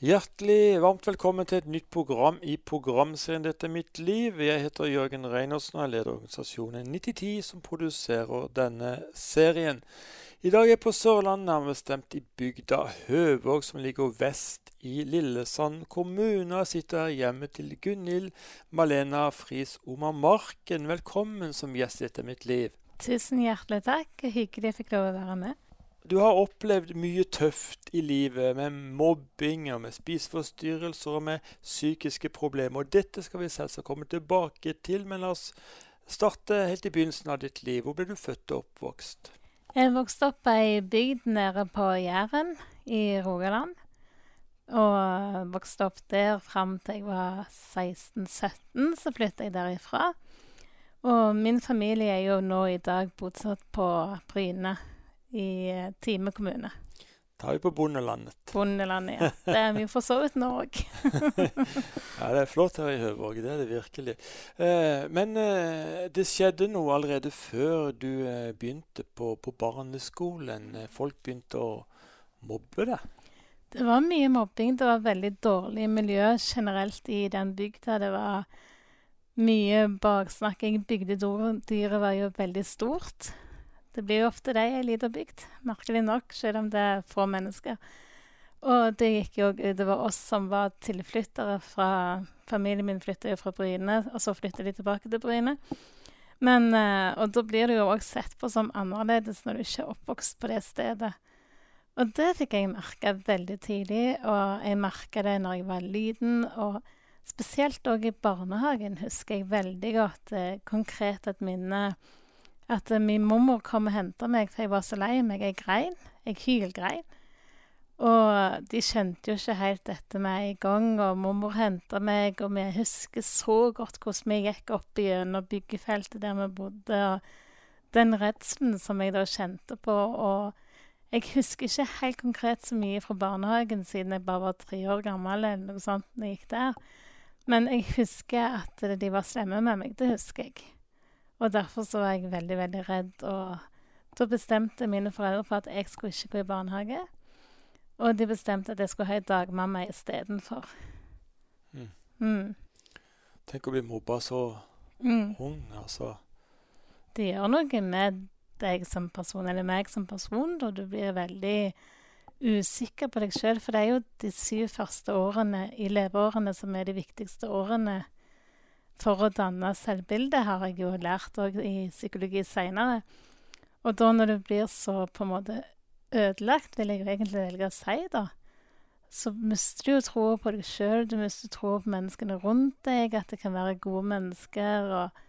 Hjertelig varmt velkommen til et nytt program i programserien 'Dette er mitt liv'. Jeg heter Jørgen Reinersen og er leder organisasjonen 9010 som produserer denne serien. I dag er jeg på Sørlandet, nærmere bestemt i bygda Høvåg, som ligger vest i Lillesand kommune. Jeg sitter her hjemme til Gunhild Malena Friis Omar Marken. Velkommen som gjest i Dette er mitt liv. Tusen hjertelig takk. Hyggelig jeg fikk lov å være med. Du har opplevd mye tøft i livet, med mobbing og med spiseforstyrrelser og med psykiske problemer. Og dette skal vi selvsagt komme tilbake til, men la oss starte helt i begynnelsen av ditt liv. Hvor ble du født og oppvokst? Jeg vokste opp ei bygd nede på Jæren i Rogaland. Og vokste opp der fram til jeg var 16-17, så flytta jeg derifra. Og min familie er jo nå i dag bosatt på Bryne i eh, Time kommune. Da er vi på bondelandet. Bondelandet, ja. Det er vi for så vidt nå òg. ja, det er flott her i Høvåg. Det er det virkelig. Eh, men eh, det skjedde noe allerede før du eh, begynte på, på, barneskolen. Folk begynte å mobbe deg. Det var mye mobbing. Det var veldig dårlig miljø generelt i den bygda. Det var mye baksnakking. Bygdedyret var jo veldig stort. Det blir jo ofte det i ei lita bygd, merkelig nok, selv om det er få mennesker. Og det gikk jo utover oss som var tilflyttere fra Familien min flytta jo fra Bryne, og så flytta de tilbake til Bryne. Men, eh, og da blir det jo òg sett på som annerledes når du ikke er oppvokst på det stedet. Og det fikk jeg merke veldig tidlig, og jeg merka det når jeg var liten. Og spesielt òg i barnehagen husker jeg veldig godt eh, konkret et minne at uh, min mormor kom og henta meg, for jeg var så lei meg. Jeg grein. Jeg hylgrein. Og de skjønte jo ikke helt dette med en gang, og mormor henta meg, og vi husker så godt hvordan vi gikk opp gjennom byggefeltet der vi bodde, og den redselen som jeg da kjente på. Og jeg husker ikke helt konkret så mye fra barnehagen, siden jeg bare var tre år gammel eller noe sånt når jeg gikk der. Men jeg husker at de var slemme med meg. Det husker jeg. Og derfor så var jeg veldig, veldig redd. Og da bestemte mine foreldre for at jeg skulle ikke gå i barnehage. Og de bestemte at jeg skulle ha ei dagmamma istedenfor. Mm. Mm. Tenk å bli mobba så mm. ung, altså. Det gjør noe med deg som person, eller meg som person, da du blir veldig usikker på deg sjøl. For det er jo de syv første årene i leveårene som er de viktigste årene for å danne selvbilde, har jeg jo lært òg i psykologi seinere. Og da når det blir så på en måte ødelagt, vil jeg jo egentlig velge å si, da, så mister du jo troa på deg sjøl, du mister troa på menneskene rundt deg, at det kan være gode mennesker. Og,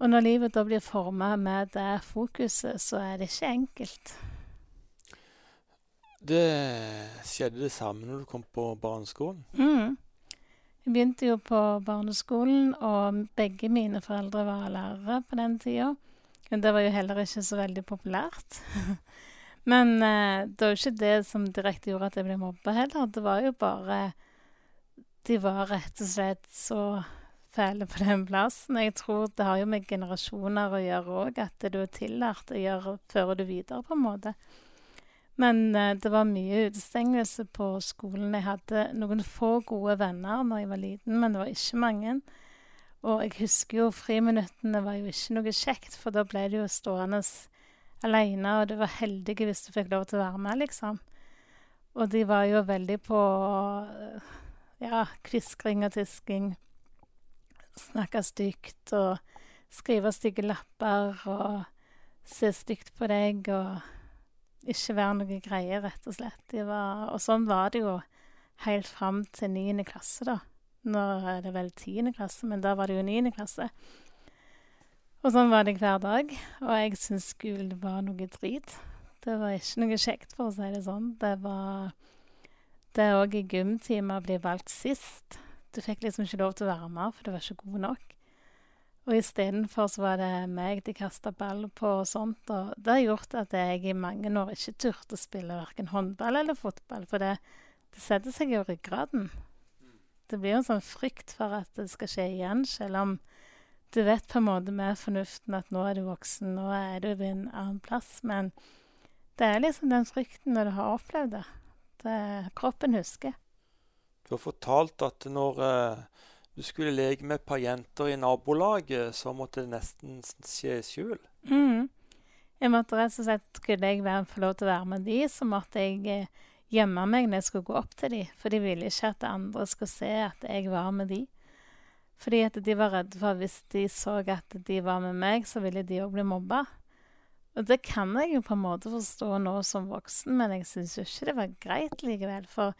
og når livet da blir forma med det fokuset, så er det ikke enkelt. Det skjedde det samme når du kom på barneskolen? Mm. Jeg begynte jo på barneskolen, og begge mine foreldre var lærere på den tida. Det var jo heller ikke så veldig populært. Men eh, det var jo ikke det som direkte gjorde at jeg ble mobba heller. Det var jo bare De var rett og slett så fæle på den plassen. Jeg tror det har jo med generasjoner å gjøre òg, at du er tillært å gjøre fører du videre, på en måte. Men eh, det var mye utestengelse på skolen. Jeg hadde noen få gode venner når jeg var liten, men det var ikke mange. Og jeg husker jo friminuttene var jo ikke noe kjekt, for da ble du jo stående aleine, og du var heldig hvis du fikk lov til å være med, liksom. Og de var jo veldig på ja, kviskring og tisking. Snakke stygt og skrive stygge lapper og se stygt på deg og ikke være noe greie, rett og slett. Var, og sånn var det jo helt fram til niende klasse, da. Nå er det vel tiende klasse, men da var det jo niende klasse. Og sånn var det hver dag. Og jeg syntes skolen var noe drit. Det var ikke noe kjekt, for å si det sånn. Det var Det òg i gymtimer å bli valgt sist. Du fikk liksom ikke lov til å være med, for du var ikke god nok. Og istedenfor så var det meg de kasta ball på og sånt. Og det har gjort at jeg i mange år ikke turte å spille verken håndball eller fotball. For det, det setter seg jo i ryggraden. Det blir jo en sånn frykt for at det skal skje igjen, selv om du vet på en måte med fornuften at nå er du voksen, nå er du ved en annen plass. Men det er liksom den frykten når du har opplevd det. det kroppen husker. Du har fortalt at når eh, du skulle leke med et par jenter i nabolaget, så måtte det nesten skje i skjul. Mm. Jeg måtte rett og slett, Skulle jeg være, få lov til å være med de, så måtte jeg eh, gjemme meg når jeg skulle gå opp til de, for de ville ikke at andre skulle se at jeg var med de. Fordi at de var redde for at hvis de så at de var med meg, så ville de òg bli mobba. Og det kan jeg jo på en måte forstå nå som voksen, men jeg syns jo ikke det var greit likevel. For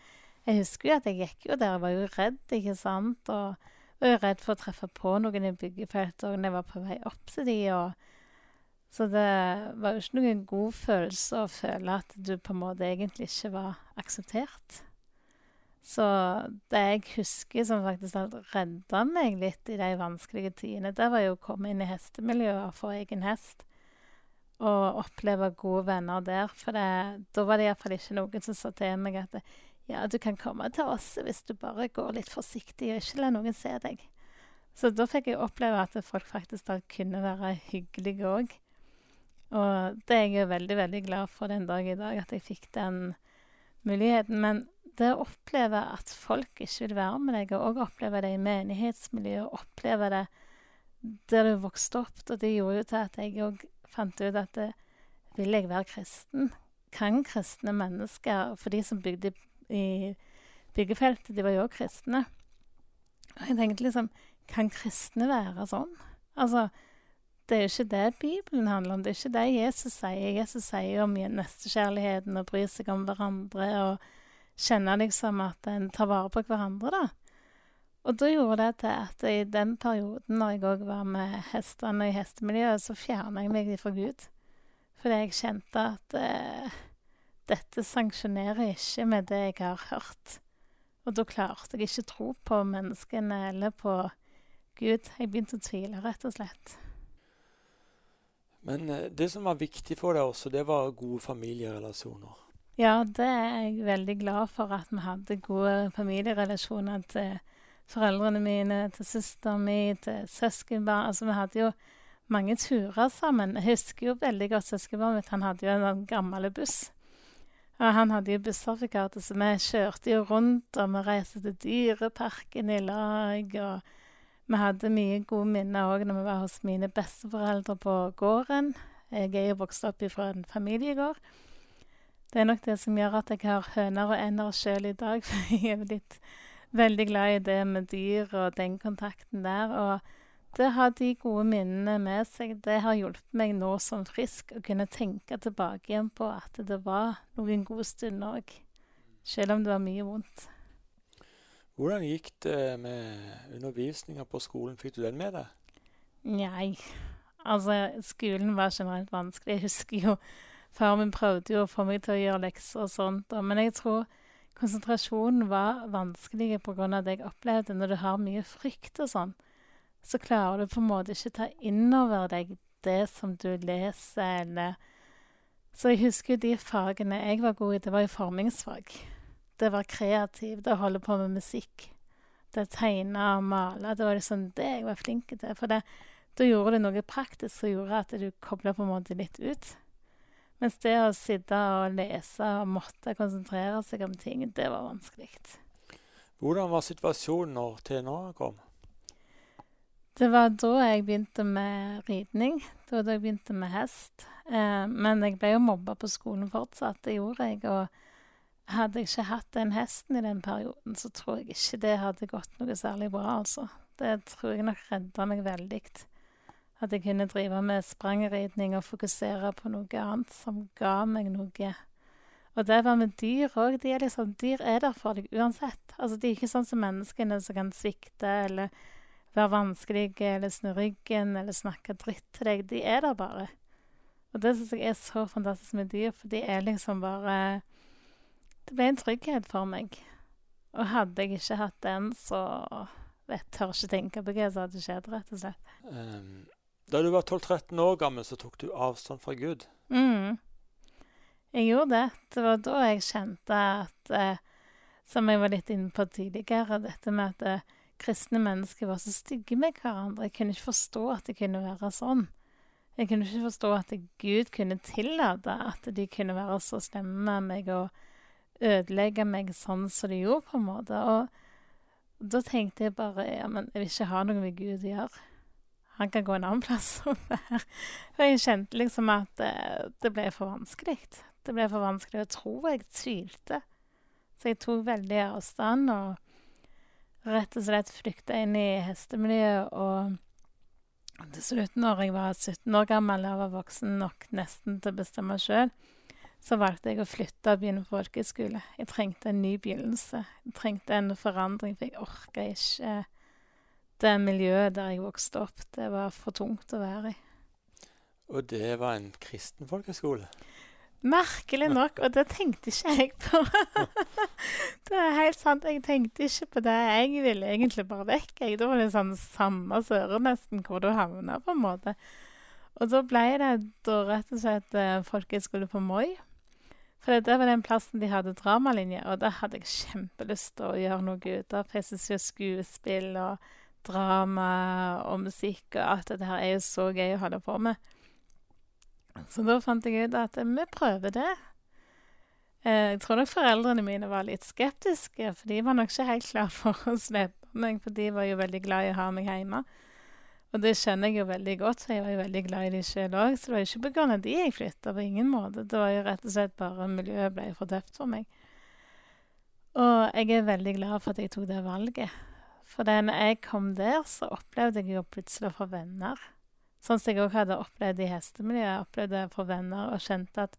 jeg husker jo at jeg gikk jo der og var jo redd, ikke sant. Og var jo redd for å treffe på noen i byggefeltet òg når jeg var på vei opp til de, og så det var jo ikke noen god følelse å føle at du på en måte egentlig ikke var akseptert. Så det jeg husker som faktisk redda meg litt i de vanskelige tidene, det var jo å komme inn i hestemiljøet og få egen hest. Og oppleve gode venner der. For det, da var det iallfall ikke noen som sa til meg at ja, du kan komme til oss hvis du bare går litt forsiktig og ikke lar noen se deg. Så da fikk jeg oppleve at folk faktisk da kunne være hyggelige òg. Og det er jeg veldig, veldig glad for den dag i dag, at jeg fikk den muligheten. Men det å oppleve at folk ikke vil være med deg, og òg oppleve det i menighetsmiljøet, oppleve det der du vokste opp, og det gjorde jo til at jeg òg fant ut at det, vil jeg være kristen? Kan kristne mennesker For de som bygde i byggefeltet, de var jo òg kristne. Og jeg tenkte liksom Kan kristne være sånn? Altså, det er jo ikke det Bibelen handler om. Det er ikke det Jesus sier. Jesus sier om nestekjærligheten og bryr seg om hverandre og kjenner liksom at en tar vare på hverandre, da. Og da gjorde det til at i den perioden når jeg òg var med hestene i hestemiljøet, så fjerna jeg meg fra Gud. Fordi jeg kjente at eh, dette sanksjonerer ikke med det jeg har hørt. Og da klarte jeg ikke tro på menneskene eller på Gud. Jeg begynte å tvile, rett og slett. Men eh, det som var viktig for deg også, det var gode familierelasjoner. Ja, det er jeg veldig glad for at vi hadde gode familierelasjoner til foreldrene mine, til søsteren min, til søskenbarn. Altså, vi hadde jo mange turer sammen. Jeg husker jo veldig godt søskenbarnet mitt. Han hadde jo en sånn gammel buss. Og han hadde jo bussertifikatet, så vi kjørte jo rundt, og vi reiste til Dyreparken i lag. og vi hadde mye gode minner òg når vi var hos mine besteforeldre på gården. Jeg er jo vokst opp fra en familiegård. Det er nok det som gjør at jeg har høner og ender sjøl i dag, for jeg er litt, veldig glad i det med dyr og den kontakten der. Og det har de gode minnene med seg, det har hjulpet meg nå som frisk å kunne tenke tilbake igjen på at det var noen gode stunder òg, selv om det var mye vondt. Hvordan gikk det med undervisninga på skolen? Fikk du den med deg? Nei. Altså, skolen var generelt vanskelig. Jeg husker jo Far min prøvde jo å få meg til å gjøre lekser og sånt, men jeg tror konsentrasjonen var vanskelig pga. det jeg opplevde. Når du har mye frykt og sånn, så klarer du på en måte ikke ta inn over deg det som du leser, eller Så jeg husker jo de fagene jeg var god i, det var jo formingsfag det var kreativt, å holde på med musikk. Det å tegne og male. Det var liksom det jeg var flink til. For det, da gjorde du noe praktisk som gjorde at du kobla på en måte litt ut. Mens det å sitte og lese og måtte konsentrere seg om ting, det var vanskelig. Hvordan var situasjonen når TNA kom? Det var da jeg begynte med ridning. Det var da jeg begynte med hest. Eh, men jeg ble jo mobba på skolen fortsatt. Det gjorde jeg. og hadde jeg ikke hatt den hesten i den perioden, så tror jeg ikke det hadde gått noe særlig bra, altså. Det tror jeg nok redda meg veldig. At jeg kunne drive med sprangridning og fokusere på noe annet som ga meg noe. Og det var med dyr òg. De liksom, dyr er der for deg uansett. Altså, de er ikke sånn som menneskene som kan svikte eller være vanskelige eller snu ryggen eller snakke dritt til deg. De er der bare. Og det syns jeg er så fantastisk med dyr, for de er liksom bare det ble en trygghet for meg. Og hadde jeg ikke hatt den, så jeg tør ikke tenke på hva som hadde skjedd, rett og slett. Um, da du var 12-13 år gammel, så tok du avstand fra Gud? Mm. Jeg gjorde det. Det var da jeg kjente at eh, Som jeg var litt inne på tidligere, dette med at eh, kristne mennesker var så stygge med hverandre. Jeg kunne ikke forstå at det kunne være sånn. Jeg kunne ikke forstå at Gud kunne tillate at de kunne være så slemme med meg. og ødelegge meg sånn som de gjorde, på en måte. Og da tenkte jeg bare ja, men jeg vil ikke ha noe med Gud å gjøre. Han kan gå en annen plass og være For jeg kjente liksom at det, det ble for vanskelig. Det ble for vanskelig å tro. Jeg tvilte. Så jeg tok veldig avstand og rett og slett flykta inn i hestemiljøet. Og til slutt, når jeg var 17 år gammel og var voksen nok nesten til å bestemme sjøl, så valgte jeg å flytte og begynne på folkehøyskole. Jeg trengte en ny begynnelse. Jeg trengte en forandring, for jeg orka ikke det miljøet der jeg vokste opp. Det var for tungt å være i. Og det var en kristen folkehøyskole? Merkelig nok, og det tenkte ikke jeg på. det er helt sant, jeg tenkte ikke på det. Jeg ville egentlig bare vekk. Jeg. Det var litt sånn samme søre nesten hvor du havna, på en måte. Og da ble det da rett og slett eh, folkehøyskole på Moi. For det var den plassen de hadde dramalinje, og da hadde jeg kjempelyst til å gjøre noe ut av. For jeg syns jo skuespill og drama og musikk og alt det her er jo så gøy å holde på med. Så da fant jeg ut at vi prøver det. Eh, jeg tror nok foreldrene mine var litt skeptiske, for de var nok ikke helt klar for å slippe meg, for de var jo veldig glad i å ha meg hjemme. Og det skjønner jeg jo veldig godt, for jeg var jo veldig glad i de sjøl òg. Så det var jo ikke pga. de jeg flytta, på ingen måte. Det var jo rett og slett bare miljøet ble for tøft for meg. Og jeg er veldig glad for at jeg tok det valget. For da jeg kom der, så opplevde jeg jo plutselig å få venner. Sånn som jeg òg hadde opplevd i hestemiljøet. Jeg opplevde for venner og kjente at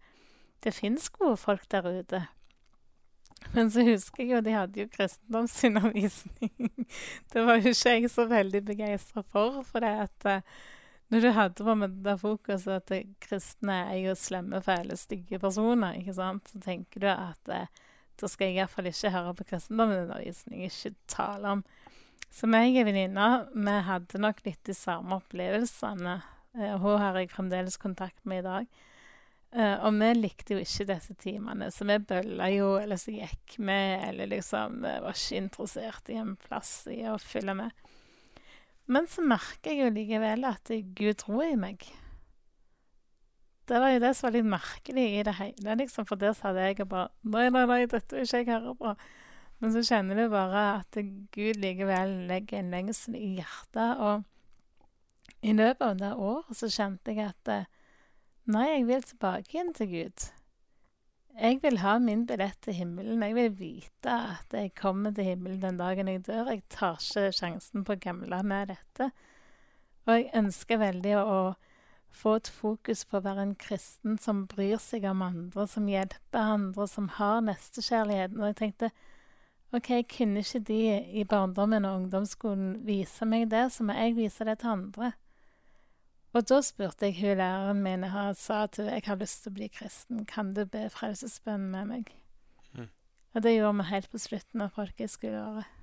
det fins gode folk der ute. Men så husker jeg jo de hadde jo kristendomsundervisning. det var jo ikke jeg så veldig begeistra for. For det at uh, når du hadde på med det fokuset at kristne er jo slemme, fæle, stygge personer, ikke sant, så tenker du at uh, da skal jeg iallfall ikke høre på kristendomsundervisning. Ikke tale om så meg og venninna, vi hadde nok litt de samme opplevelsene. Uh, hun har jeg fremdeles kontakt med i dag. Uh, og vi likte jo ikke disse timene, så vi bølla jo, eller så gikk vi, eller liksom Vi var ikke interessert i en plass i å følge med. Men så merker jeg jo likevel at Gud tror i meg. Det var jo det som var litt merkelig i det hele, liksom, for der sa jeg bare Nei, nei, nei, dette vil ikke jeg høre på. Men så kjenner du bare at Gud likevel legger en lengsel i hjertet. Og i løpet av det året så kjente jeg at eh, nei, jeg vil tilbake igjen til Gud. Jeg vil ha min billett til himmelen. Jeg vil vite at jeg kommer til himmelen den dagen jeg dør. Jeg tar ikke sjansen på å gamle med dette. Og jeg ønsker veldig å få et fokus på å være en kristen som bryr seg om andre, som hjelper andre, som har nestekjærligheten. Og jeg tenkte OK, kunne ikke de i barndommen og ungdomsskolen vise meg det, så må jeg vise det til andre. Og da spurte jeg hun læreren min og sa at jeg har lyst til å bli kristen. Kan du be frelsesbønn med meg? Mm. Og det gjorde vi helt på slutten av folkehøyskoleåret.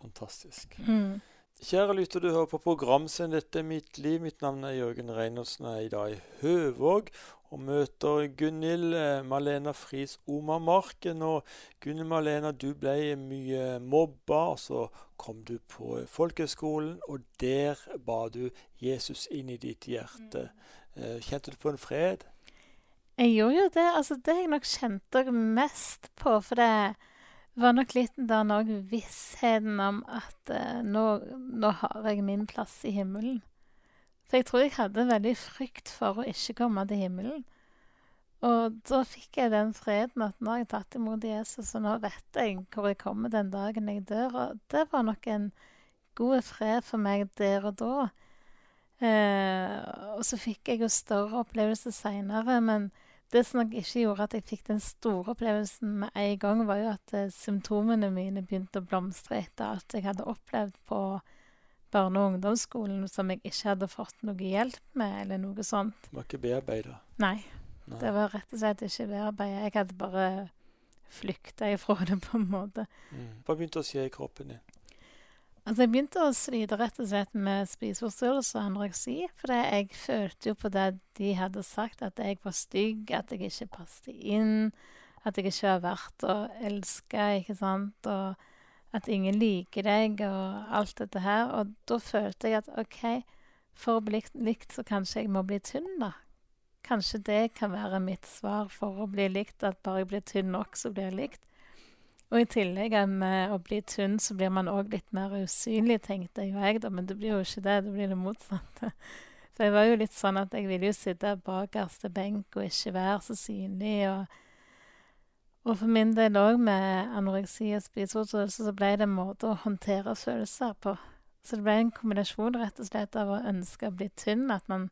Fantastisk. Mm. Kjære lytter, du hører på programserien 'Dette er mitt liv'. Mitt navn er Jørgen Reinertsen og er i dag i Høvåg og møter Gunhild eh, Malena Friis Omarmarken. Og Gunhild Malena, du ble mye mobba, og så kom du på folkehøgskolen, og der ba du Jesus inn i ditt hjerte. Mm. Eh, kjente du på en fred? Jeg gjorde jo det. Altså, det jeg nok kjente mest på, for det var nok litt den òg vissheten om at uh, nå, nå, har jeg min plass i himmelen. For jeg tror jeg hadde veldig frykt for å ikke komme til himmelen. Og da fikk jeg den freden at nå har jeg tatt imot Jesus, og nå vet jeg hvor jeg kommer den dagen jeg dør. Og det var nok en god fred for meg der og da. Eh, og så fikk jeg jo større opplevelser seinere, men det som nok ikke gjorde at jeg fikk den store opplevelsen med en gang, var jo at eh, symptomene mine begynte å blomstre etter alt jeg hadde opplevd på barne- og ungdomsskolen som jeg ikke hadde fått noe hjelp med, eller noe sånt. Det var ikke bearbeida? Nei. Nei. Det var rett og slett ikke bearbeida. Jeg hadde bare flykta ifra det, på en måte. Mm. Hva begynte å skje i kroppen din? Altså, jeg begynte å slite rett og slett med spiseforstyrrelser og anoreksi. For jeg følte jo på det de hadde sagt, at jeg var stygg, at jeg ikke passet inn, at jeg ikke var verdt å elske, ikke sant, og at ingen liker deg, og alt dette her. Og da følte jeg at OK, for å bli likt, så kanskje jeg må bli tynn, da. kanskje det kan være mitt svar for å bli likt, at bare jeg blir tynn nok, så blir jeg likt. Og i tillegg med å bli tynn, så blir man òg litt mer usynlig, tenkte jo jeg, da. Men det blir jo ikke det, det blir det motsatte. For jeg var jo litt sånn at jeg ville jo sitte bakerst benk og ikke være så synlig. og og for min del òg, med anoreksi og spiseforstyrrelse, så ble det en måte å håndtere følelser på. Så det ble en kombinasjon rett og slett av å ønske å bli tynn, at man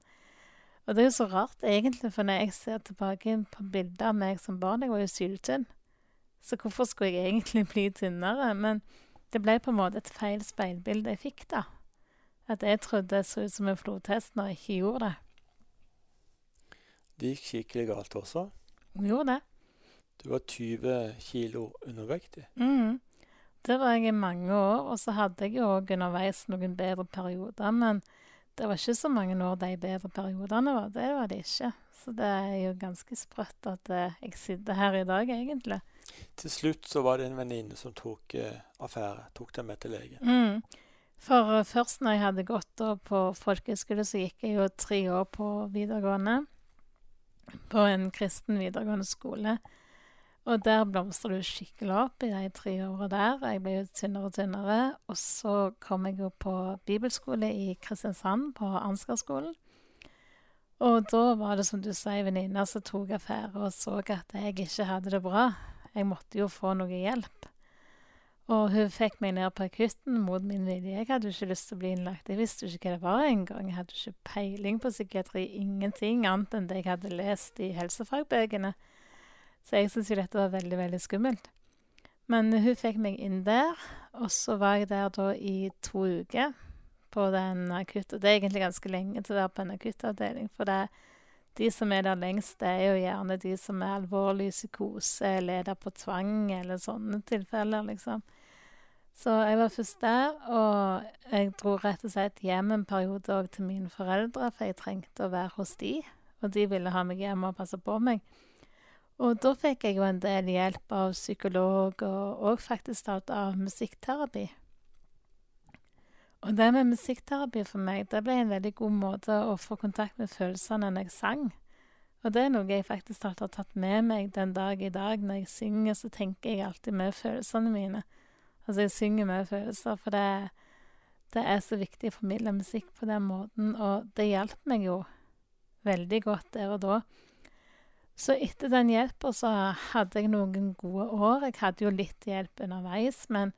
Og det er jo så rart, egentlig, for når jeg ser tilbake på bilder av meg som barn Jeg var jo syltynn. Så hvorfor skulle jeg egentlig bli tynnere? Men det ble på en måte et feil speilbilde jeg fikk, da. At jeg trodde det så ut som en flodhest når jeg ikke gjorde det. Det gikk skikkelig galt også? Gjorde det. Du var 20 kilo undervektig? Mm. Det var jeg i mange år. Og så hadde jeg òg underveis noen bedre perioder. Men det var ikke så mange år de bedre periodene var. Det var det ikke. Så det er jo ganske sprøtt at eh, jeg sitter her i dag, egentlig. Til slutt så var det en venninne som tok eh, affære. Tok deg med til legen. Mm. For uh, først når jeg hadde gått på folkehøyskole, så gikk jeg jo tre år på videregående. På en kristen videregående skole. Og der blomstrer det skikkelig opp i de tre åra der. Jeg ble jo tynnere og tynnere. Og så kom jeg jo på bibelskole i Kristiansand, på Ansgarskolen. Og da var det som du sier, venninna som tok affære og så at jeg ikke hadde det bra. Jeg måtte jo få noe hjelp. Og hun fikk meg ned på akutten mot min vilje. Jeg hadde jo ikke lyst til å bli innlagt. Jeg visste jo ikke hva det var engang. Jeg hadde ikke peiling på psykiatri. Ingenting annet enn det jeg hadde lest i helsefagbøkene. Så jeg syntes jo dette var veldig, veldig skummelt. Men hun fikk meg inn der, og så var jeg der da i to uker på den akutte. Det er egentlig ganske lenge til å være på en akuttavdeling, for det, de som er der lengst, det er jo gjerne de som er alvorlig psykose, leder på tvang eller sånne tilfeller, liksom. Så jeg var først der, og jeg dro rett og slett hjem en periode til mine foreldre, for jeg trengte å være hos de, og de ville ha meg hjemme og passe på meg. Og da fikk jeg jo en del hjelp av psykolog, og òg faktisk av, av musikkterapi. Og det med musikkterapi for meg, det ble en veldig god måte å få kontakt med følelsene når jeg sang. Og det er noe jeg faktisk har tatt med meg den dag i dag. Når jeg synger, så tenker jeg alltid med følelsene mine. Altså, jeg synger med følelser, for det, det er så viktig å formidle musikk på den måten, og det hjalp meg jo veldig godt der og da. Så etter den hjelpa så hadde jeg noen gode år. Jeg hadde jo litt hjelp underveis, men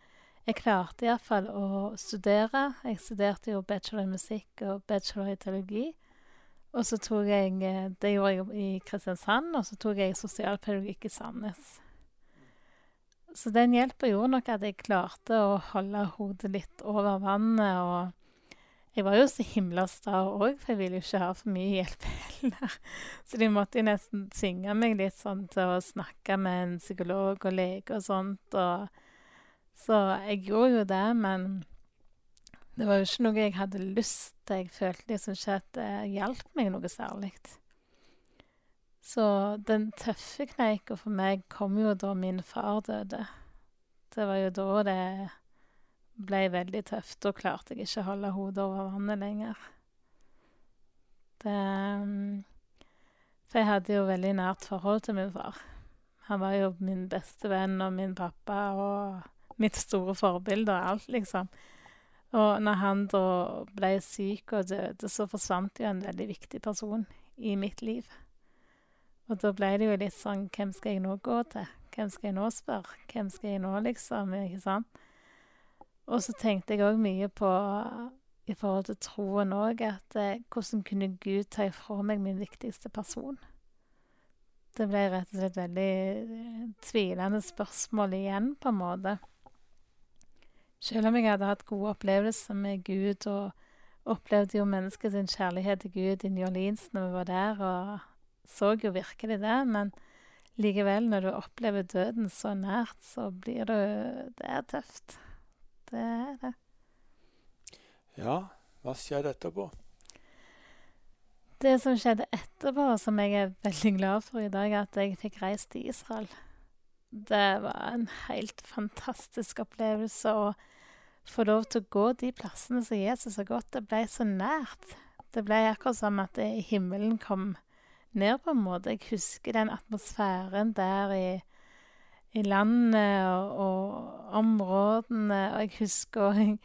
jeg klarte iallfall å studere. Jeg studerte jo bachelor i musikk og bachelor i teologi. Og så tok jeg eh, Det gjorde jeg i Kristiansand, og så tok jeg sosialpedagogikk i Sandnes. Så den hjelpa gjorde nok at jeg klarte å holde hodet litt over vannet og jeg var jo så himla sta òg, for jeg ville jo ikke ha for mye hjelp heller. Så de måtte jo nesten tvinge meg litt sånn til å snakke med en psykolog og lege og sånt. Og så jeg gjorde jo det, men det var jo ikke noe jeg hadde lyst til. Jeg følte liksom ikke at det hjalp meg noe særlig. Så den tøffe kneika for meg kom jo da min far døde. Det var jo da det ble veldig tøft. Da klarte jeg ikke å holde hodet over vannet lenger. Det For jeg hadde jo veldig nært forhold til min far. Han var jo min beste venn og min pappa og mitt store forbilde og alt, liksom. Og når han da ble syk og døde, så forsvant jo en veldig viktig person i mitt liv. Og da ble det jo litt sånn Hvem skal jeg nå gå til? Hvem skal jeg nå spørre? Hvem skal jeg nå, liksom? Ikke sant? Og så tenkte jeg òg mye på, i forhold til troen òg, at eh, hvordan kunne Gud ta ifra meg min viktigste person? Det ble rett og slett veldig eh, tvilende spørsmål igjen, på en måte. Selv om jeg hadde hatt gode opplevelser med Gud, og opplevde jo mennesket sin kjærlighet til Gud i New Orleans når vi var der, og så jo virkelig det, men likevel, når du opplever døden så nært, så blir det Det er tøft. Det er det. Ja, hva skjedde etterpå? Det som skjedde etterpå, som jeg er veldig glad for i dag, er at jeg fikk reist til Israel. Det var en helt fantastisk opplevelse å få lov til å gå de plassene som Jesus har gått. Det ble så nært. Det ble akkurat som at himmelen kom ned, på en måte. Jeg husker den atmosfæren der i, i landet og, og områdene. Og jeg husker òg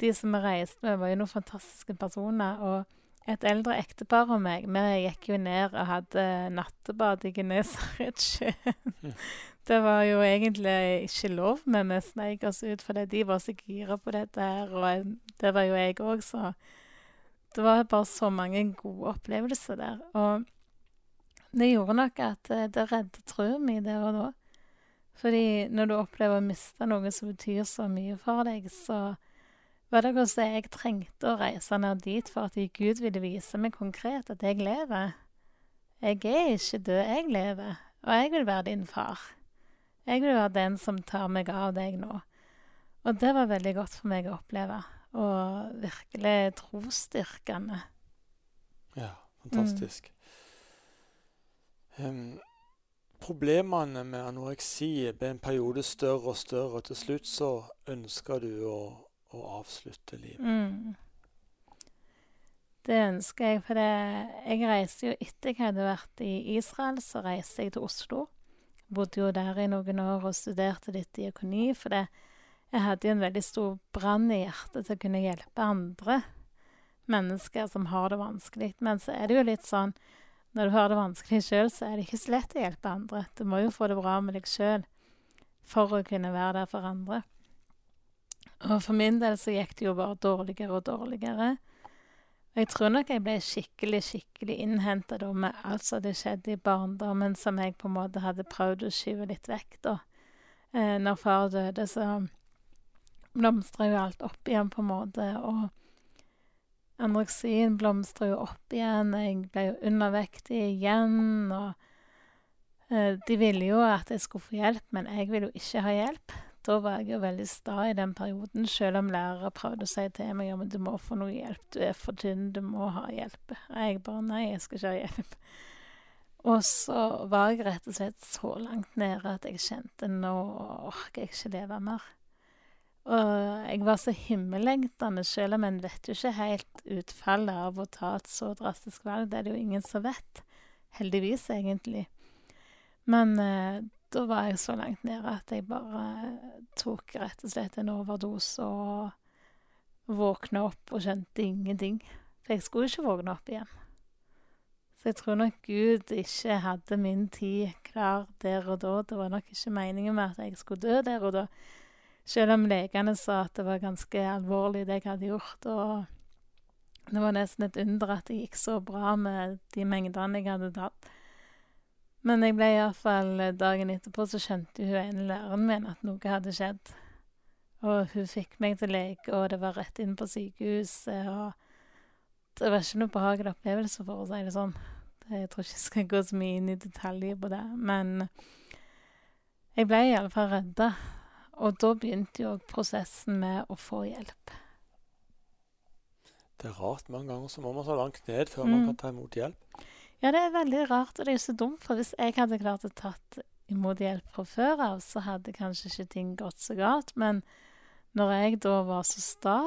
de som vi reiste med, var jo noen fantastiske personer. Og et eldre ektepar og meg, vi gikk jo ned og hadde nattebad i Genesaretsjøen. Det var jo egentlig ikke lov, men vi sneik oss ut fordi de var så gira på dette her, og det var jo jeg òg, så det var bare så mange gode opplevelser der. Og det gjorde nok at det reddet troen min der og da. Fordi når du opplever å miste noe som betyr så mye for deg, så var det hvordan jeg trengte å reise ned dit for at Gud ville vise meg konkret at jeg lever. Jeg er ikke død, jeg lever, og jeg vil være din far. Jeg vil være den som tar meg av deg nå. Og det var veldig godt for meg å oppleve, og virkelig trosstyrkende. Ja, fantastisk. Mm. Um, problemene med anoreksi ble en periode større og større, og til slutt så ønska du å å avslutte livet? Mm. Det ønsker jeg, for det, jeg reiste jo etter jeg hadde vært i Israel, så reiste jeg til Oslo. Bodde jo der i noen år og studerte litt diakoni, for det, jeg hadde jo en veldig stor brann i hjertet til å kunne hjelpe andre mennesker som har det vanskelig. Men så er det jo litt sånn når du har det vanskelig sjøl, så er det ikke så lett å hjelpe andre. Du må jo få det bra med deg sjøl for å kunne være der for andre. Og for min del så gikk det jo bare dårligere og dårligere. Og jeg tror nok jeg ble skikkelig, skikkelig innhenta med alt som hadde skjedd i barndommen, som jeg på en måte hadde prøvd å skyve litt vekk, da. Eh, når far døde, så blomstra jo alt opp igjen, på en måte, og anoreksien blomstra jo opp igjen, jeg ble jo undervektig igjen, og eh, de ville jo at jeg skulle få hjelp, men jeg ville jo ikke ha hjelp da var jeg jo veldig sta i den perioden, selv om lærere prøvde å si til meg ja, men du må få noe hjelp, du er for tynn, du må ha hjelp. Og jeg bare nei, jeg skal ikke ha hjelp. Og så var jeg rett og slett så langt nede at jeg kjente nå orker jeg ikke leve mer. Og jeg var så himmellengtende, selv om en vet jo ikke helt utfallet av å ta et så drastisk valg. Det er det jo ingen som vet. Heldigvis, egentlig. Men eh, da var jeg så langt nede at jeg bare tok rett og slett en overdose og våkna opp og skjønte ingenting. For jeg skulle ikke våkne opp igjen. Så jeg tror nok Gud ikke hadde min tid klar der og da. Det var nok ikke meningen med at jeg skulle dø der og da. Selv om legene sa at det var ganske alvorlig, det jeg hadde gjort. Og det var nesten et under at det gikk så bra med de mengdene jeg hadde tatt. Men jeg ble iallfall fall Dagen etterpå så skjønte hun ene læreren min at noe hadde skjedd. Og hun fikk meg til lege, og det var rett inn på sykehuset, og Det var ikke noe behagelig opplevelse, for å si det sånn. Jeg tror ikke jeg skal gå så mye inn i detaljer på det, men jeg ble iallfall redda. Og da begynte jo prosessen med å få hjelp. Det er rart. Mange ganger så må man så langt ned før mm. man kan ta imot hjelp. Ja, det er veldig rart, og det er jo så dumt, for hvis jeg hadde klart å tatt imot hjelp fra før av, så hadde kanskje ikke ting gått så galt. Men når jeg da var så sta,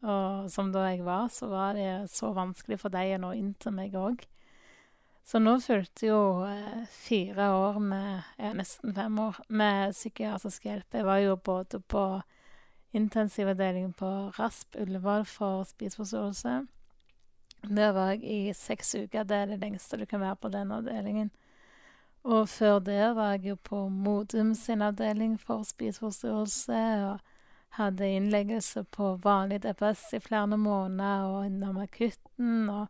og som da jeg var, så var det så vanskelig for deg å nå inn til meg òg. Så nå fulgte jo eh, fire år med, ja, nesten fem år, med psykiatrisk hjelp. Jeg var jo både på intensivavdeling på RASP Ullevål for spiseforstyrrelse der var jeg i seks uker. Det er det lengste du kan være på den avdelingen. Og før det var jeg jo på Modum sin avdeling for spiseforstyrrelse. Og hadde innleggelse på vanlig DPS i flere måneder og innom akutten. og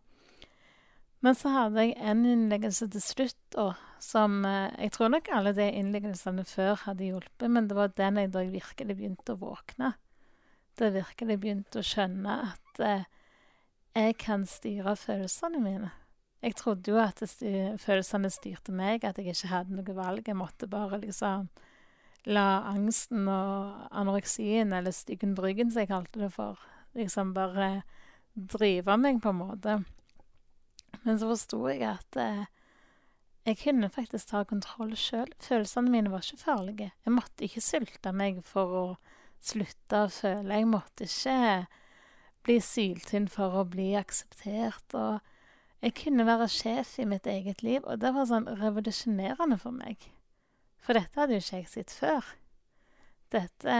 men så hadde jeg en innleggelse til slutt, og som eh, Jeg tror nok alle de innleggelsene før hadde hjulpet, men det var den jeg da jeg virkelig begynte å våkne. Da jeg virkelig begynte å skjønne at eh, jeg kan styre følelsene mine. Jeg trodde jo at styr, følelsene styrte meg, at jeg ikke hadde noe valg. Jeg måtte bare liksom la angsten og anoreksien, eller styggen bryggen, som jeg kalte det for, liksom bare drive meg, på en måte. Men så forsto jeg at eh, jeg kunne faktisk ta kontroll sjøl. Følelsene mine var ikke farlige. Jeg måtte ikke sulte meg for å slutte å føle. Jeg måtte ikke bli syltynn for å bli akseptert. Og Jeg kunne være sjef i mitt eget liv, og det var sånn revolusjonerende for meg. For dette hadde jo ikke jeg sett før. Dette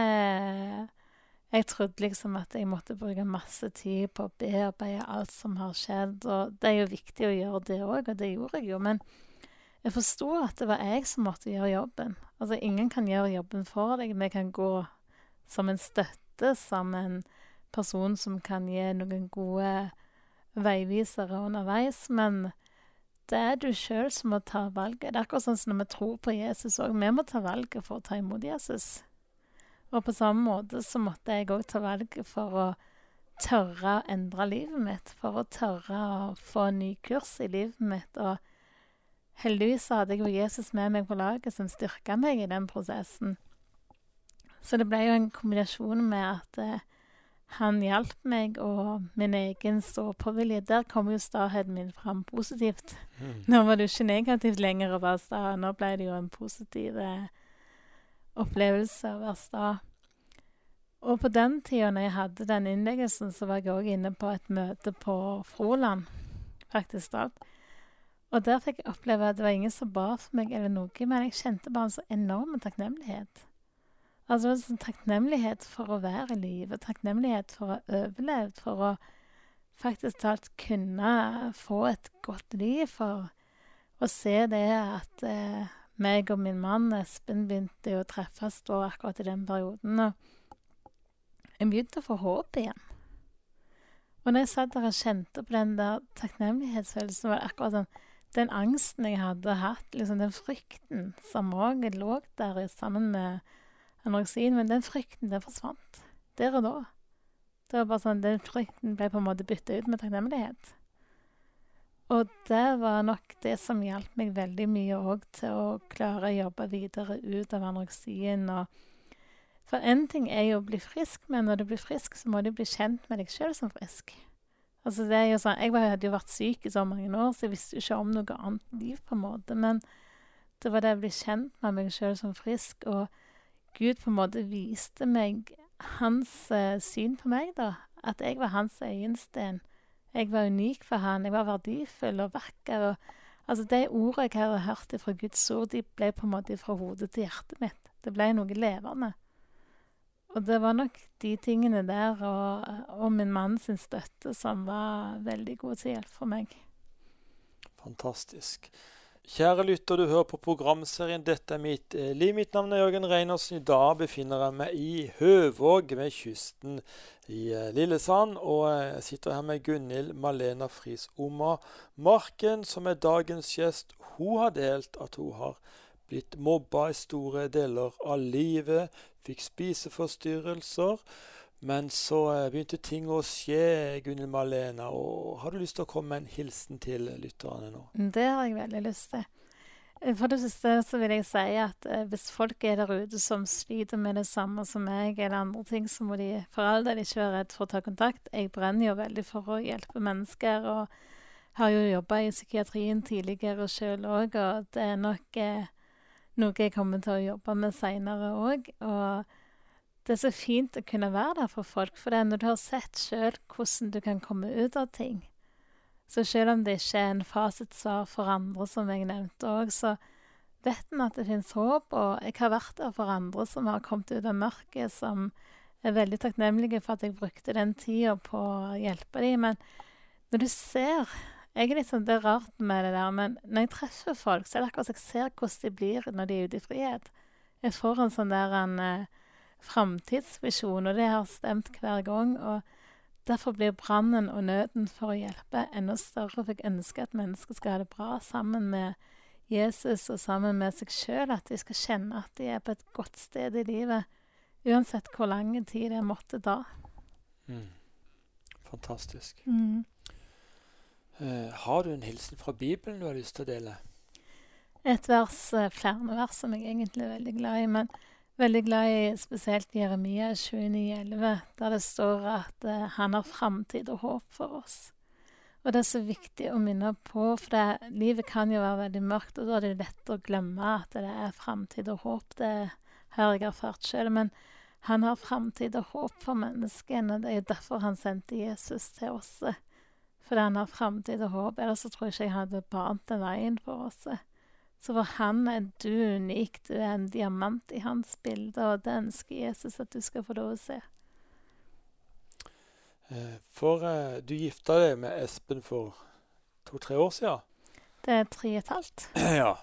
Jeg trodde liksom at jeg måtte bruke masse tid på å bearbeide alt som har skjedd, og det er jo viktig å gjøre det òg, og det gjorde jeg jo, men jeg forsto at det var jeg som måtte gjøre jobben. Altså, ingen kan gjøre jobben for deg. Vi kan gå som en støtte, som en person som kan gi noen gode veivisere underveis, men det er du sjøl som må ta valget. Det er akkurat sånn som når vi tror på Jesus òg. Vi må ta valget for å ta imot Jesus. Og på samme måte så måtte jeg òg ta valg for å tørre å endre livet mitt. For å tørre å få en ny kurs i livet mitt. Og heldigvis hadde jeg jo Jesus med meg på laget, som styrka meg i den prosessen. Så det ble jo en kombinasjon med at eh, han hjalp meg, og min egen stå-på-vilje. Der kom jo staheten min fram positivt. Mm. Nå var det jo ikke negativt lenger å være sta. Nå ble det jo en positiv eh, opplevelse å være sta. Og på den tida når jeg hadde den innleggelsen, så var jeg òg inne på et møte på Froland, faktisk da. Og der fikk jeg oppleve at det var ingen som ba for meg eller noe, men jeg kjente bare en så enorm takknemlighet. Altså en sånn takknemlighet for å være i live, takknemlighet for å ha overlevd, for å faktisk talt kunne få et godt liv, for å se det at eh, meg og min mann Espen begynte å treffes da akkurat i den perioden. Og jeg begynte å få håp igjen. Og når jeg satt der og kjente på den der takknemlighetsfølelsen, var det akkurat sånn Den angsten jeg hadde hatt, liksom den frykten som òg lå der sammen med anoreksien, men den frykten, den forsvant. Der og da. Det var bare sånn, Den frykten ble på en måte bytta ut med takknemlighet. Og det var nok det som hjalp meg veldig mye òg til å klare å jobbe videre ut av anoreksien. for én ting er jo å bli frisk, men når du blir frisk, så må du bli kjent med deg sjøl som frisk. Altså det er jo sånn, Jeg hadde jo vært syk i så mange år, så jeg visste jo ikke om noe annet liv. på en måte, Men det var det å bli kjent med meg sjøl som frisk. og Gud på en måte viste meg hans uh, syn på meg, da. At jeg var hans øyensten. Jeg var unik for han. Jeg var verdifull og vakker. Og, altså, de ordene jeg hadde hørt fra Guds ord, de ble på en måte fra hodet til hjertet mitt. Det ble noe levende. Og det var nok de tingene der og, og min sin støtte som var veldig god til hjelp for meg. Fantastisk. Kjære lytter, du hører på programserien 'Dette er mitt eh, liv'. Mitt navn er Jørgen Reinersen. I dag befinner jeg meg i Høvåg ved kysten i eh, Lillesand. Og eh, jeg sitter her med Gunhild Malena Friis Oma Marken, som er dagens gjest. Hun har delt at hun har blitt mobba i store deler av livet, fikk spiseforstyrrelser. Men så begynte ting å skje, Gunhild Malena. og Har du lyst til å komme med en hilsen til lytterne nå? Det har jeg veldig lyst til. For det siste så vil jeg si at eh, hvis folk er der ute som sliter med det samme som meg, eller andre ting, så må de for all del ikke være redd for å ta kontakt. Jeg brenner jo veldig for å hjelpe mennesker, og har jo jobba i psykiatrien tidligere sjøl òg, og det er nok eh, noe jeg kommer til å jobbe med seinere òg. Og det er så fint å kunne være der for folk, for det er når du har sett sjøl hvordan du kan komme ut av ting Så selv om det ikke er en fasitsvar for andre, som jeg nevnte òg, så vet en at det fins håp. Og jeg har vært der for andre som har kommet ut av mørket, som er veldig takknemlige for at jeg brukte den tida på å hjelpe dem. Men når du ser jeg er litt sånn, Det er rart med det der, men når jeg treffer folk, så er det akkurat som jeg ser hvordan de blir når de er ute i frihet. Jeg får en sånn der en uh, framtidsvisjon, og det har stemt hver gang. og Derfor blir brannen og nøden for å hjelpe enda større. For jeg ønsker at mennesker skal ha det bra sammen med Jesus og sammen med seg sjøl. At de skal kjenne at de er på et godt sted i livet, uansett hvor lang tid det måtte ta. Mm. Fantastisk. Mm. Uh, har du en hilsen fra Bibelen du har lyst til å dele? Et vers, uh, flere vers som jeg egentlig er veldig glad i. men veldig glad i spesielt Jeremia 29,11, der det står at uh, han har framtid og håp for oss. Og det er så viktig å minne på, for det, livet kan jo være veldig mørkt, og da er det lett å glemme at det er framtid og håp. Det har jeg erfart sjøl. Men han har framtid og håp for menneskene, det er jo derfor han sendte Jesus til oss. fordi han har framtid og håp. Ellers så tror jeg ikke jeg hadde bant den veien for oss. Så for han er du unik. Du er en diamant i hans bilde, og det ønsker Jesus at du skal få lov å se. Eh, for eh, du gifta deg med Espen for to-tre år siden? Det er tre og et halvt. Ja.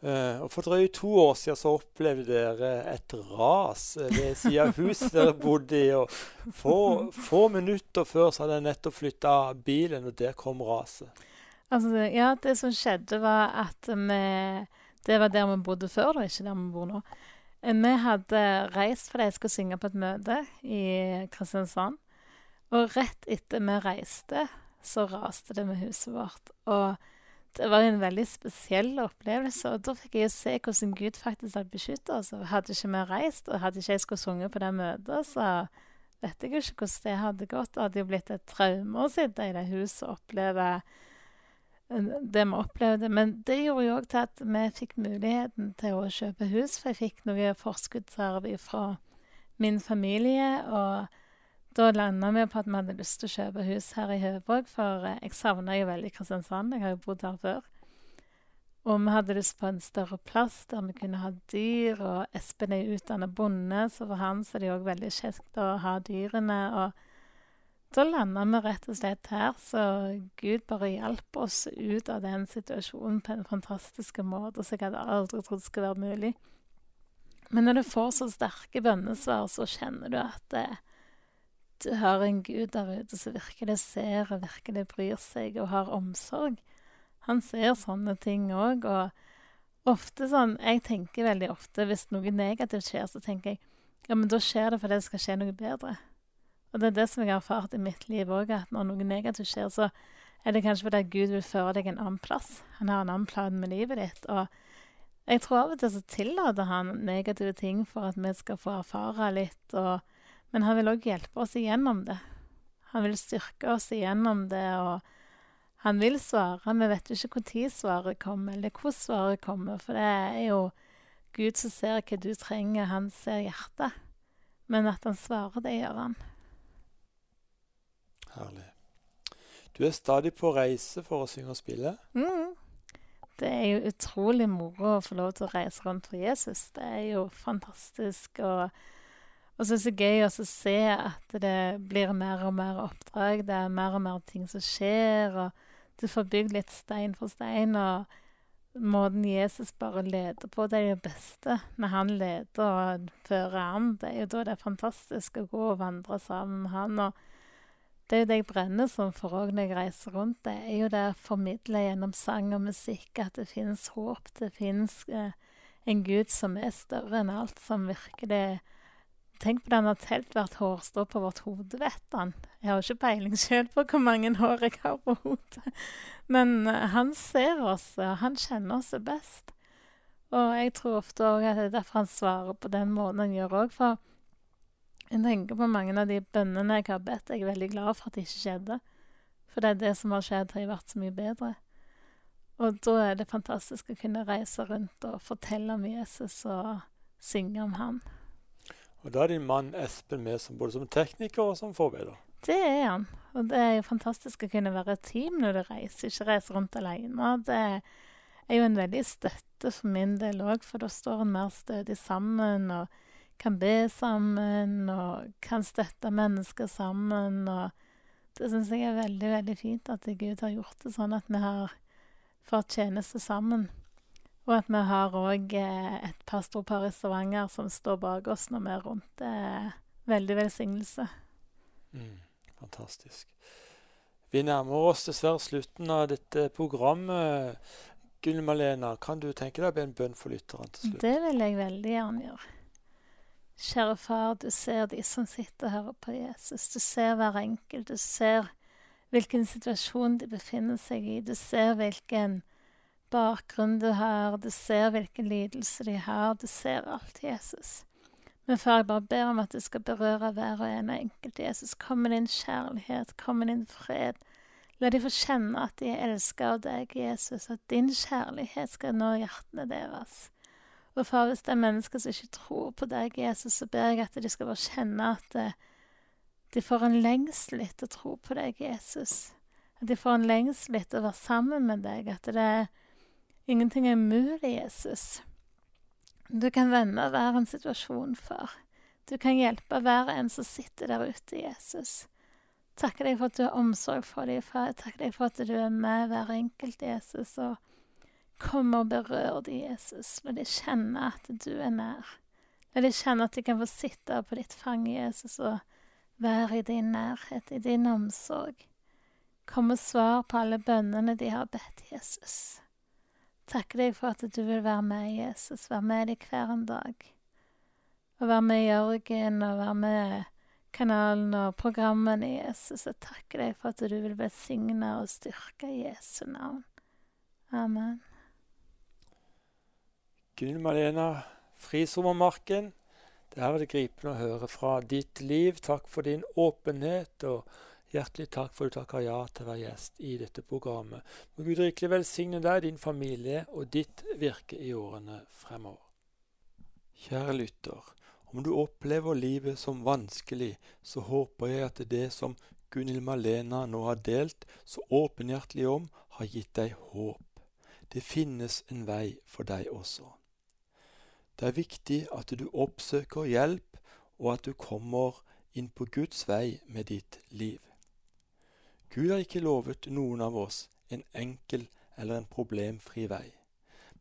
Uh, og For drøyt to år siden så opplevde dere et ras ved siden av huset dere bodde i. og få, få, minutter før så hadde jeg nettopp flytta bilen, og der kom raset. Altså, ja, det som skjedde, var at vi Det var der vi bodde før, da, ikke der vi bor nå. Eh, vi hadde reist fordi jeg skulle synge på et møte i Kristiansand. Og rett etter vi reiste, så raste det med huset vårt. Og det var en veldig spesiell opplevelse. Og da fikk jeg se hvordan Gud faktisk hadde beskytta oss. Hadde ikke vi reist, og hadde ikke jeg skulle sunget på det møtet, så vet jeg jo ikke hvordan det hadde gått. Det hadde jo blitt et traume å sitte i det huset og oppleve det vi opplevde. Men det gjorde jo òg til at vi fikk muligheten til å kjøpe hus, for jeg fikk noe forskuddsarv fra min familie. og da landa vi på at vi hadde lyst til å kjøpe hus her i Høvåg, for eh, jeg savna jo veldig Kristiansand. Jeg har jo bodd her før. Og vi hadde lyst på en større plass der vi kunne ha dyr. Og Espen er utdanna bonde, så for han så er det òg veldig kjekt å ha dyrene. Og da landa vi rett og slett her, så Gud bare hjalp oss ut av den situasjonen på en fantastisk måte som jeg hadde aldri trodd skulle være mulig. Men når du får så sterke bønnesvar, så kjenner du at det, eh, du har en Gud der ute som virkelig ser og virkelig bryr seg og har omsorg. Han ser sånne ting òg, og ofte sånn Jeg tenker veldig ofte hvis noe negativt skjer, så tenker jeg ja, men da skjer det fordi det skal skje noe bedre. Og det er det som jeg har erfart i mitt liv òg, at når noe negativt skjer, så er det kanskje fordi Gud vil føre deg en annen plass. Han har en annen plan med livet ditt. og jeg tror av og til så tillater han negative ting for at vi skal få erfare litt og men han vil òg hjelpe oss igjennom det. Han vil styrke oss igjennom det, og han vil svare. Vi vet jo ikke når svaret kommer, eller hvordan svaret kommer, for det er jo Gud som ser hva du trenger, han ser hjertet. Men at han svarer, det gjør han. Herlig. Du er stadig på reise for å synge og spille? Mm. Det er jo utrolig moro å få lov til å reise rundt for Jesus. Det er jo fantastisk. og og så er det så gøy å se at det blir mer og mer oppdrag. Det er mer og mer ting som skjer, og du får bygd litt stein for stein. Og måten Jesus bare leder på, det er det beste. Når han leder og fører an, det er jo da det er fantastisk å gå og vandre sammen med han. og det er jo det jeg brenner som for òg når jeg reiser rundt. Det er jo det å formidle gjennom sang og musikk at det finnes håp. Det finnes eh, en Gud som er større enn alt, som virkelig Tenk på det, har telt hvert hårstrå på vårt hode, vet han. Jeg har jo ikke peiling sjøl på hvor mange hår jeg har på hodet. Men eh, han ser oss, og han kjenner oss best. Og jeg tror ofte òg at det er derfor han svarer på den måten han gjør òg. Jeg tenker på mange av de bønnene jeg har bedt. Jeg er veldig glad for at det ikke skjedde. For det er det som har skjedd, har vært så mye bedre. Og da er det fantastisk å kunne reise rundt og fortelle om Jesus og synge om han. Og da er din mann Espen med som både som tekniker og som forbeder. Det er han. Og det er jo fantastisk å kunne være et team når du reiser, ikke reise rundt alene. Det er jo en veldig støtte for min del òg, for da står en mer stødig sammen og kan be sammen og kan støtte mennesker sammen. og det syns jeg er veldig, veldig fint at Gud har gjort det sånn at vi har fått tjeneste sammen. Og at vi har òg eh, et pastorpar i Stavanger som står bak oss når vi er rundt. Det er veldig velsignelse. Mm, fantastisk. Vi nærmer oss dessverre slutten av dette programmet. Gunn Malena, kan du tenke deg å be en bønn for lytterne til slutt? Det vil jeg veldig gjerne gjøre. Kjære far, du ser de som sitter hører på Jesus. Du ser hver enkelt. Du ser hvilken situasjon de befinner seg i. Du ser hvilken bakgrunn du har, du ser hvilken lidelse de har, du ser alt, Jesus. Men far, jeg bare ber om at du skal berøre hver og en enkelt, Jesus. Kom med din kjærlighet, kom med din fred. La de få kjenne at de er elska av deg, Jesus, at din kjærlighet skal nå hjertene deres. Og far, hvis det er mennesker som ikke tror på deg, Jesus, så ber jeg at de skal bare kjenne at de får en lengsel etter å tro på deg, Jesus At de får en lengsel etter å være sammen med deg. At det er ingenting er umulig, Jesus. Du kan vende hver en situasjon for. Du kan hjelpe hver en som sitter der ute, Jesus. Takker deg for at du har omsorg for dem, far. Takker deg for at du er med hver enkelt, Jesus. Og kom og berør deg, Jesus. La de kjenne at du er nær. La de kjenne at de kan få sitte på ditt fang, Jesus, og være i din nærhet, i din omsorg. Kom og svar på alle bønnene de har bedt, Jesus. Takker deg for at du vil være med, Jesus, være med dem hver en dag. Og være med Jørgen, og være med kanalen og programmene, Jesus. Jeg takker deg for at du vil velsigne og styrke Jesu navn. Amen. Gunhild Malena, Frisommermarken. Her var det gripende å høre fra ditt liv. Takk for din åpenhet. og Hjertelig takk for at du takker ja til å være gjest i dette programmet. Må Gud rikelig velsigne deg, din familie og ditt virke i årene fremover. Kjære lytter, om du opplever livet som vanskelig, så håper jeg at det som Gunhild Malena nå har delt så åpenhjertelig om, har gitt deg håp. Det finnes en vei for deg også. Det er viktig at du oppsøker hjelp, og at du kommer inn på Guds vei med ditt liv. Gud har ikke lovet noen av oss en enkel eller en problemfri vei.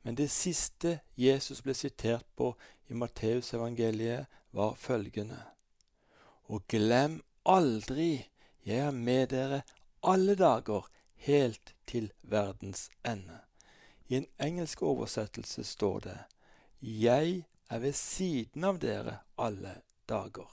Men det siste Jesus ble sitert på i Matteusevangeliet, var følgende. Og glem aldri, jeg er med dere alle dager, helt til verdens ende. I en engelsk oversettelse står det Jeg er ved siden av dere alle dager.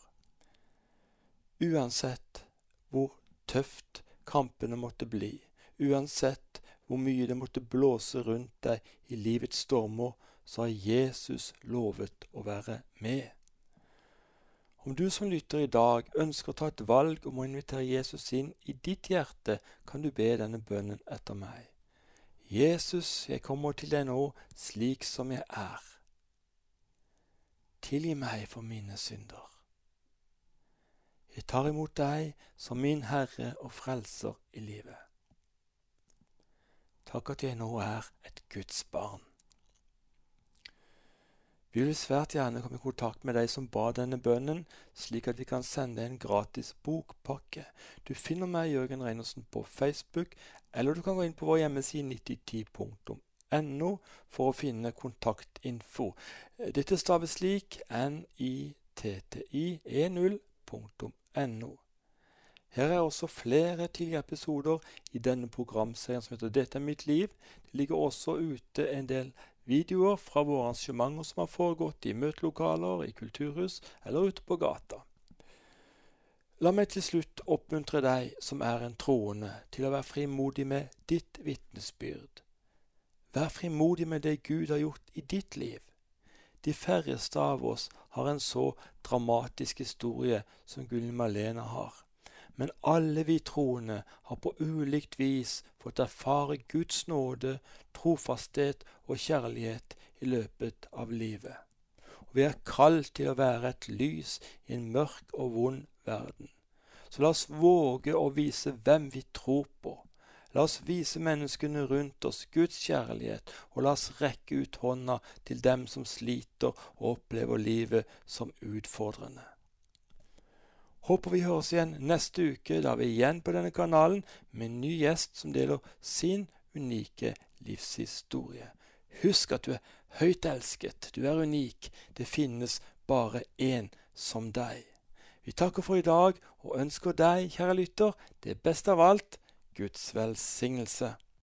Uansett hvor tøft kampene måtte bli, uansett hvor mye det måtte blåse rundt deg i livets stormer, så har Jesus lovet å være med. Om du som lytter i dag ønsker å ta et valg om å invitere Jesus inn i ditt hjerte, kan du be denne bønnen etter meg. Jesus, jeg kommer til deg nå slik som jeg er. Tilgi meg for mine synder. Jeg tar imot deg som min Herre og Frelser i livet. Takk at jeg nå er et Guds barn. Vi vil svært gjerne komme i kontakt med deg som ba denne bønnen, slik at vi kan sende en gratis bokpakke. Du finner meg, Jørgen Reinersen, på Facebook, eller du kan gå inn på vår hjemmeside 9010.no for å finne kontaktinfo. Dette staves slik nitti10.no no. Her er også flere tidligere episoder i denne programserien som heter Dette er mitt liv. Det ligger også ute en del videoer fra våre arrangementer som har foregått i møtelokaler, i kulturhus eller ute på gata. La meg til slutt oppmuntre deg som er en troende, til å være frimodig med ditt vitnesbyrd. Vær frimodig med det Gud har gjort i ditt liv. De færreste av oss har en så dramatisk historie som Gunhild Malena har. Men alle vi troende har på ulikt vis fått erfare Guds nåde, trofasthet og kjærlighet i løpet av livet. Og vi er kalt til å være et lys i en mørk og vond verden. Så la oss våge å vise hvem vi tror på, La oss vise menneskene rundt oss Guds kjærlighet, og la oss rekke ut hånda til dem som sliter og opplever livet som utfordrende. Håper vi høres igjen neste uke, da vi er igjen på denne kanalen med en ny gjest som deler sin unike livshistorie. Husk at du er høyt elsket, du er unik, det finnes bare én som deg. Vi takker for i dag og ønsker deg, kjære lytter, det beste av alt Guds velsignelse.